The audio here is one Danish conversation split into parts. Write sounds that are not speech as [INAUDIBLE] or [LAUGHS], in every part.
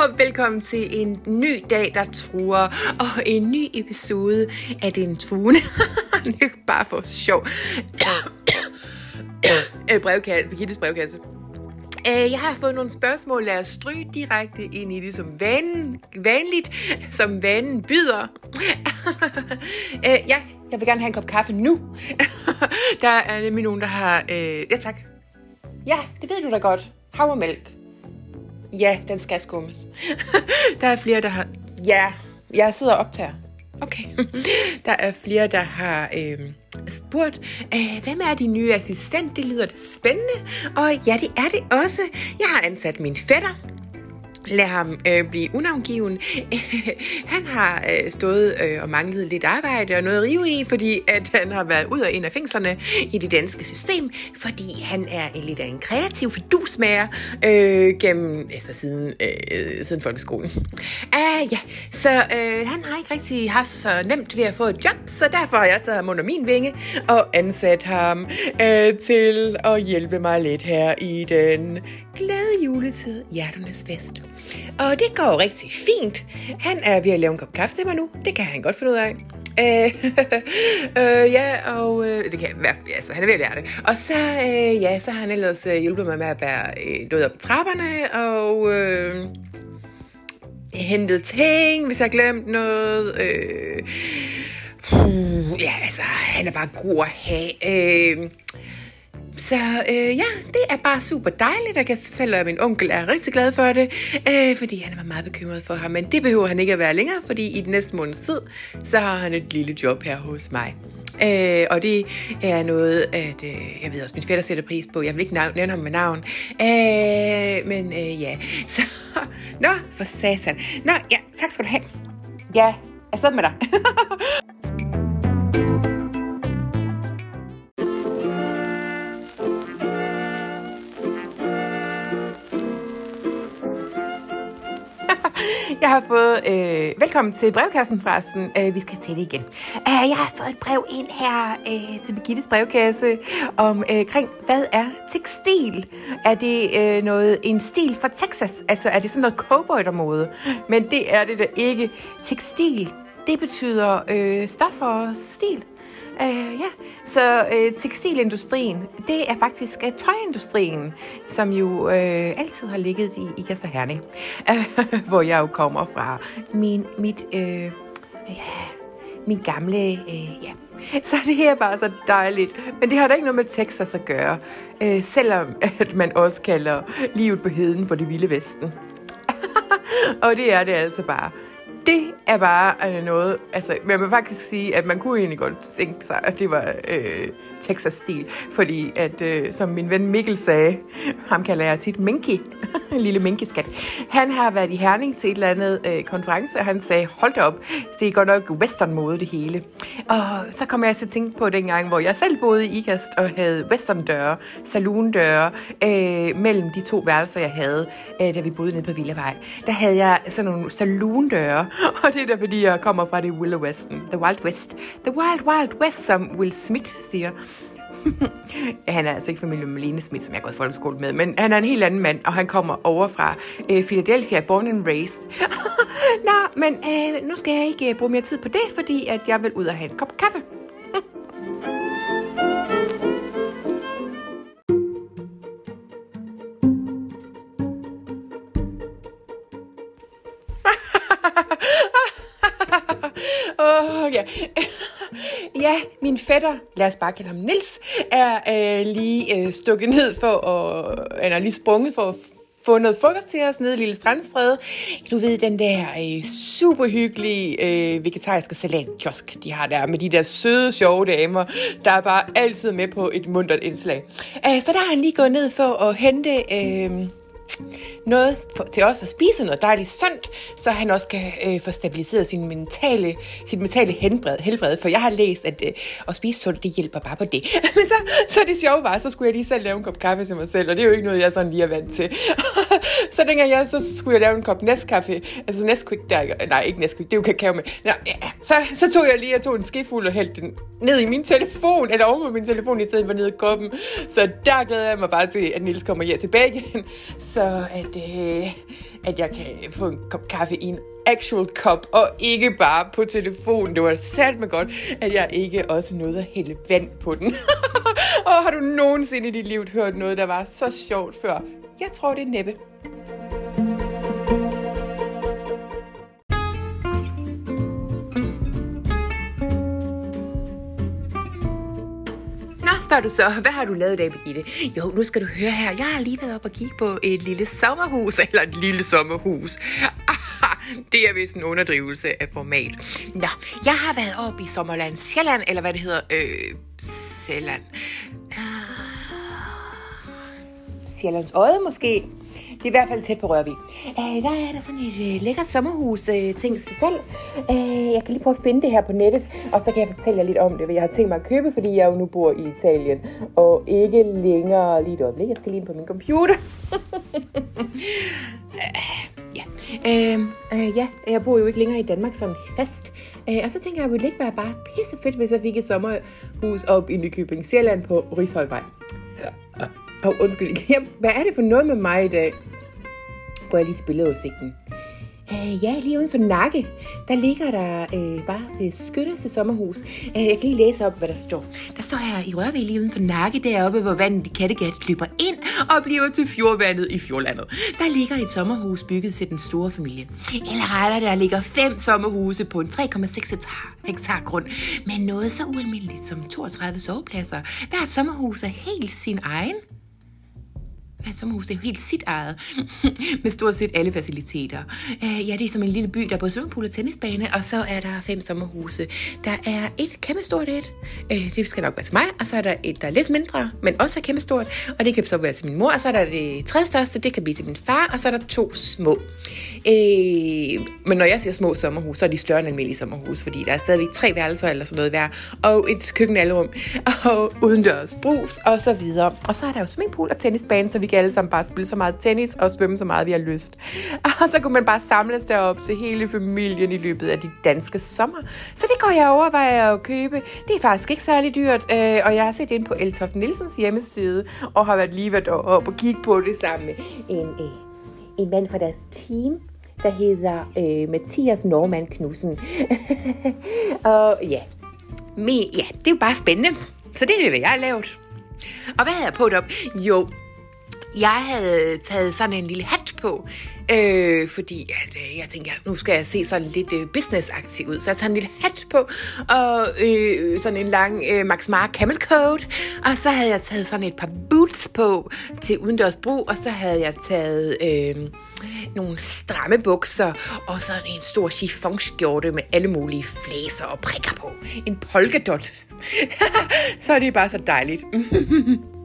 og velkommen til en ny dag, der truer, og en ny episode af Den Truende. [LAUGHS] det er bare for sjov. [COUGHS] Øh, brevkasse, Birgittes brevkasse. Øh, jeg har fået nogle spørgsmål. Lad os stryge direkte ind i det som vanen, vanligt, som vanen byder. [LAUGHS] øh, ja, jeg vil gerne have en kop kaffe nu. [LAUGHS] der er nemlig nogen, der har... Øh, ja, tak. Ja, det ved du da godt. Havremælk. Ja, den skal skummes. der er flere, der har... Ja, jeg sidder og optager. Okay. [LAUGHS] der er flere, der har øh, spurgt, øh, hvem er din nye assistent? Det lyder det spændende. Og ja, det er det også. Jeg har ansat min fætter lad ham øh, blive unavngiven. [LAUGHS] han har øh, stået øh, og manglet lidt arbejde og noget at rive i, fordi at han har været ud af ind af fængslerne i det danske system, fordi han er en lidt af en kreativ fidusmager øh, gennem, altså siden, øh, siden folkeskolen. Uh, ja, så øh, han har ikke rigtig haft så nemt ved at få et job, så derfor har jeg taget ham under min vinge og ansat ham øh, til at hjælpe mig lidt her i den glade juletid, hjerternes fest. Og det går rigtig fint. Han er ved at lave en kop kaffe til mig nu. Det kan han godt finde ud af. Øh, [LAUGHS] øh, ja, og øh, det kan være, altså, han er ved at lære det. Og så, øh, ja, så har han ellers øh, hjulpet mig med at bære øh, noget op på trapperne, og øh, hentet ting, hvis jeg har glemt noget. Øh, puh, ja, altså, han er bare god at have. Øh, så øh, ja, det er bare super dejligt. Jeg kan fortælle, at min onkel er rigtig glad for det, øh, fordi han var meget bekymret for ham. Men det behøver han ikke at være længere, fordi i den næste måneds tid, så har han et lille job her hos mig. Øh, og det er noget, at øh, jeg ved også, min fætter sætter pris på. Jeg vil ikke nævne ham med navn. Øh, men øh, ja, [LAUGHS] så... Nå, for satan. Nå, ja, tak skal du have. Ja, afsted med dig. [LAUGHS] [LAUGHS] Jeg har fået... Øh, velkommen til brevkassen forresten. Øh, vi skal til det igen. Uh, jeg har fået et brev ind her øh, til Birgittes brevkasse om, øh, kring, hvad er tekstil? Er det øh, noget en stil fra Texas? Altså, er det sådan noget cowboy-mode? Men det er det da ikke. Tekstil, det betyder øh, stof og stil. Uh, ja, så øh, tekstilindustrien, det er faktisk uh, tøjindustrien, som jo øh, altid har ligget i Ikast og Herning, uh, [LAUGHS] hvor jeg jo kommer fra. Min, mit, øh, ja, min gamle, øh, ja. Så det er bare så dejligt. Men det har da ikke noget med Texas at gøre, øh, selvom at man også kalder livet på heden for det vilde vesten. [LAUGHS] og det er det altså bare det er bare øh, noget, altså, man må faktisk sige, at man kunne egentlig godt tænke sig, at det var øh, Texas-stil, fordi at, øh, som min ven Mikkel sagde, ham kalder jeg tit Minky, en [LAUGHS] lille minkeskat, han har været i Herning til et eller andet øh, konference, og han sagde, hold da op, det er godt nok western-mode det hele. Og så kom jeg til at tænke på den gang, hvor jeg selv boede i Ikast og havde western-døre, saloon-døre, øh, mellem de to værelser, jeg havde, øh, da vi boede nede på Villavej. Der havde jeg sådan nogle saloon-døre, [LAUGHS] og det er da fordi, jeg kommer fra det Willow Westen, The Wild West. The Wild Wild West, som Will Smith siger. [LAUGHS] han er altså ikke familie med Lene Smith, som jeg har gået folkeskole med, men han er en helt anden mand, og han kommer over fra øh, Philadelphia, born and raised. [LAUGHS] Nå, men øh, nu skal jeg ikke øh, bruge mere tid på det, fordi at jeg vil ud og have en kop kaffe. Oh, ja. [LAUGHS] ja, min fætter, lad os bare kalde ham Nils, er øh, lige øh, stukket ned for at, eller lige sprunget for at få noget frokost til os nede i Lille Strandstræde. Du ved, den der øh, super hyggelige øh, vegetariske salatkiosk, de har der, med de der søde, sjove damer, der er bare altid med på et mundtet indslag. Øh, så der har han lige gået ned for at hente... Øh, noget til os at spise, noget dejligt sundt, så han også kan øh, få stabiliseret sin mentale, sit mentale helbred, helbred. For jeg har læst, at øh, at spise sundt, det hjælper bare på det. [LAUGHS] Men så, så det sjove var, så skulle jeg lige selv lave en kop kaffe til mig selv, og det er jo ikke noget, jeg sådan lige er vant til. [LAUGHS] så dengang jeg, så skulle jeg lave en kop næstkaffe, altså næstkvik der, nej ikke næstkvik, det er jo kakao med. Nå, ja, så, så tog jeg lige, jeg tog en skefuld og hældte den ned i min telefon, eller over på min telefon, i stedet for ned i koppen. Så der glæder jeg mig bare til, at Nils kommer hjem tilbage igen. [LAUGHS] Så så at, øh, at jeg kan få en kop kaffe i en actual cup, og ikke bare på telefonen. Det var sandt med godt, at jeg ikke også nåede at hælde vand på den. [LAUGHS] og har du nogensinde i dit liv hørt noget, der var så sjovt før? Jeg tror, det er næppe. Spørger du så, hvad har du lavet i dag, Birgitte? Jo, nu skal du høre her. Jeg har lige været op og kigge på et lille sommerhus, [LAUGHS] eller et lille sommerhus. [LAUGHS] det er vist en underdrivelse af format. Nå, jeg har været op i Sommerland Sjælland, eller hvad det hedder, øh, Sjælland. Ah. Sjællands Øje måske. Det er i hvert fald tæt på Rørvig. Øh, der er der sådan et øh, lækkert sommerhus uh, ting til sig selv. Øh, jeg kan lige prøve at finde det her på nettet, og så kan jeg fortælle jer lidt om det, hvad jeg har tænkt mig at købe, fordi jeg jo nu bor i Italien, og ikke længere lige et øjeblik. Jeg skal lige ind på min computer. [LAUGHS] Ja. Øh, øh, ja, jeg bor jo ikke længere i Danmark sådan fast. Øh, og så tænker jeg, at det ville ikke være bare pisse fedt, hvis jeg fik et sommerhus op i Nykøbing Sjælland på Rishøjvej. Og oh, undskyld. [LAUGHS] Hvad er det for noget med mig i dag? Går jeg lige til billedudsigten. Uh, øh, ja, lige uden for Nakke, der ligger der uh, bare det skønneste sommerhus. Uh, jeg kan lige læse op, hvad der står. Der står her i Rørvig lige uden for Nakke, deroppe, hvor vandet i Kattegat løber ind og bliver til fjordvandet i fjordlandet. Der ligger et sommerhus bygget til den store familie. Eller rettere, der ligger fem sommerhuse på en 3,6 hektar, hektar grund, med noget så ualmindeligt som 32 sovepladser. Hvert sommerhus er helt sin egen hvad sommerhus er jo helt sit eget, [LAUGHS] med stort set alle faciliteter. Uh, ja, det er som en lille by, der er både swimmingpool og tennisbane, og så er der fem sommerhuse. Der er et kæmpe stort et, uh, det skal nok være til mig, og så er der et, der er lidt mindre, men også er kæmpe stort, og det kan så være til min mor, og så er der det tredje største, det kan blive til min far, og så er der to små. Uh, men når jeg siger små sommerhus, så er de større end almindelige sommerhus, fordi der er stadigvæk tre værelser eller sådan noget hver, og et køkkenalrum, [LAUGHS] og udendørs brus, og så videre. Og så er der jo swimmingpool og tennisbane, så vi kan alle sammen bare spille så meget tennis og svømme så meget, vi har lyst. Og [LAUGHS] så kunne man bare samles derop til hele familien i løbet af de danske sommer. Så det går jeg overvejer at købe. Det er faktisk ikke særlig dyrt, øh, og jeg har set ind på Eltoft Nielsens hjemmeside, og har været lige været op og kigge på det sammen med en, øh, en mand fra deres team, der hedder øh, Mathias Norman Knudsen. [LAUGHS] og ja, Men, ja, det er jo bare spændende. Så det er det, hvad jeg har lavet. Og hvad havde jeg på op? Jo, jeg havde taget sådan en lille hat på, øh, fordi at, øh, jeg tænkte, nu skal jeg se sådan lidt øh, businessaktiv ud. Så jeg tager en lille hat på, og øh, sådan en lang øh, Max Mara camel coat, og så havde jeg taget sådan et par boots på til udendørs brug, og så havde jeg taget... Øh, nogle stramme bukser og så en stor chiffonskjorte med alle mulige flæser og prikker på. En polkadot. [LAUGHS] så er det bare så dejligt. [LAUGHS]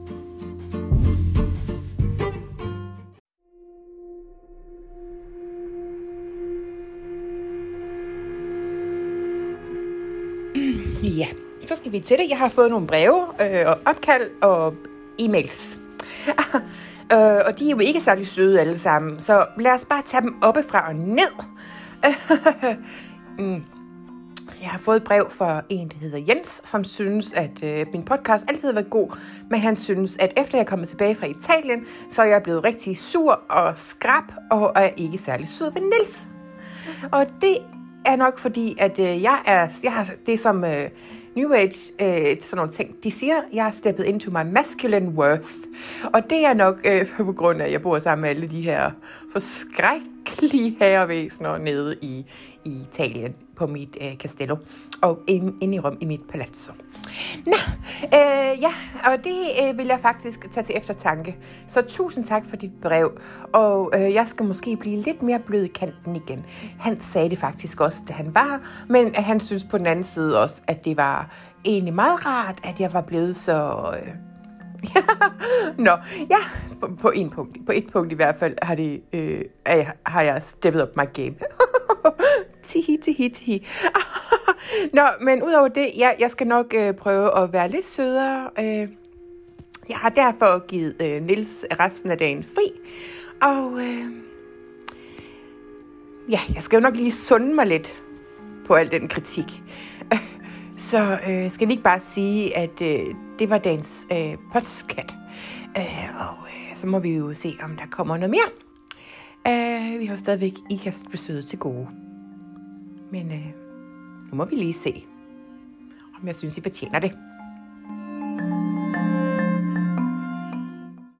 Ja, så skal vi til det. Jeg har fået nogle breve øh, og opkald og e-mails. [LAUGHS] øh, og de er jo ikke særlig søde alle sammen, så lad os bare tage dem oppefra og ned. [LAUGHS] mm. Jeg har fået et brev fra en, der hedder Jens, som synes, at øh, min podcast altid har været god, men han synes, at efter jeg er kommet tilbage fra Italien, så er jeg blevet rigtig sur og skrab, og er ikke særlig sød ved Nils. Og det er nok fordi, at øh, jeg er, jeg har det som øh, New Age, øh, sådan nogle ting, de siger, jeg er steppet into my masculine worth. Og det er nok øh, på grund af, at jeg bor sammen med alle de her forskrækkelige [LAUGHS] herrevæsener nede i, i Italien på mit øh, castello og inde ind i Rom i mit palazzo. Nå, øh, ja, og det øh, vil jeg faktisk tage til eftertanke. Så tusind tak for dit brev, og øh, jeg skal måske blive lidt mere blød i kanten igen. Han sagde det faktisk også, da han var, men han synes på den anden side også, at det var egentlig meget rart, at jeg var blevet så... Øh, [LAUGHS] Nå, ja, på, på, en punkt, på et punkt i hvert fald har, det, øh, har jeg steppet op my game. [LAUGHS] tihi, tihi, tihi. [LAUGHS] Nå, men udover det, ja, jeg skal nok øh, prøve at være lidt sødere. Øh, jeg har derfor givet øh, Nils resten af dagen fri. Og øh, ja, jeg skal jo nok lige sunde mig lidt på al den kritik. Så øh, skal vi ikke bare sige, at øh, det var dagens øh, podcast. Øh, og øh, så må vi jo se, om der kommer noget mere. Øh, vi har jo stadigvæk ikastbesøget til gode. Men øh, nu må vi lige se, om jeg synes, I fortjener det.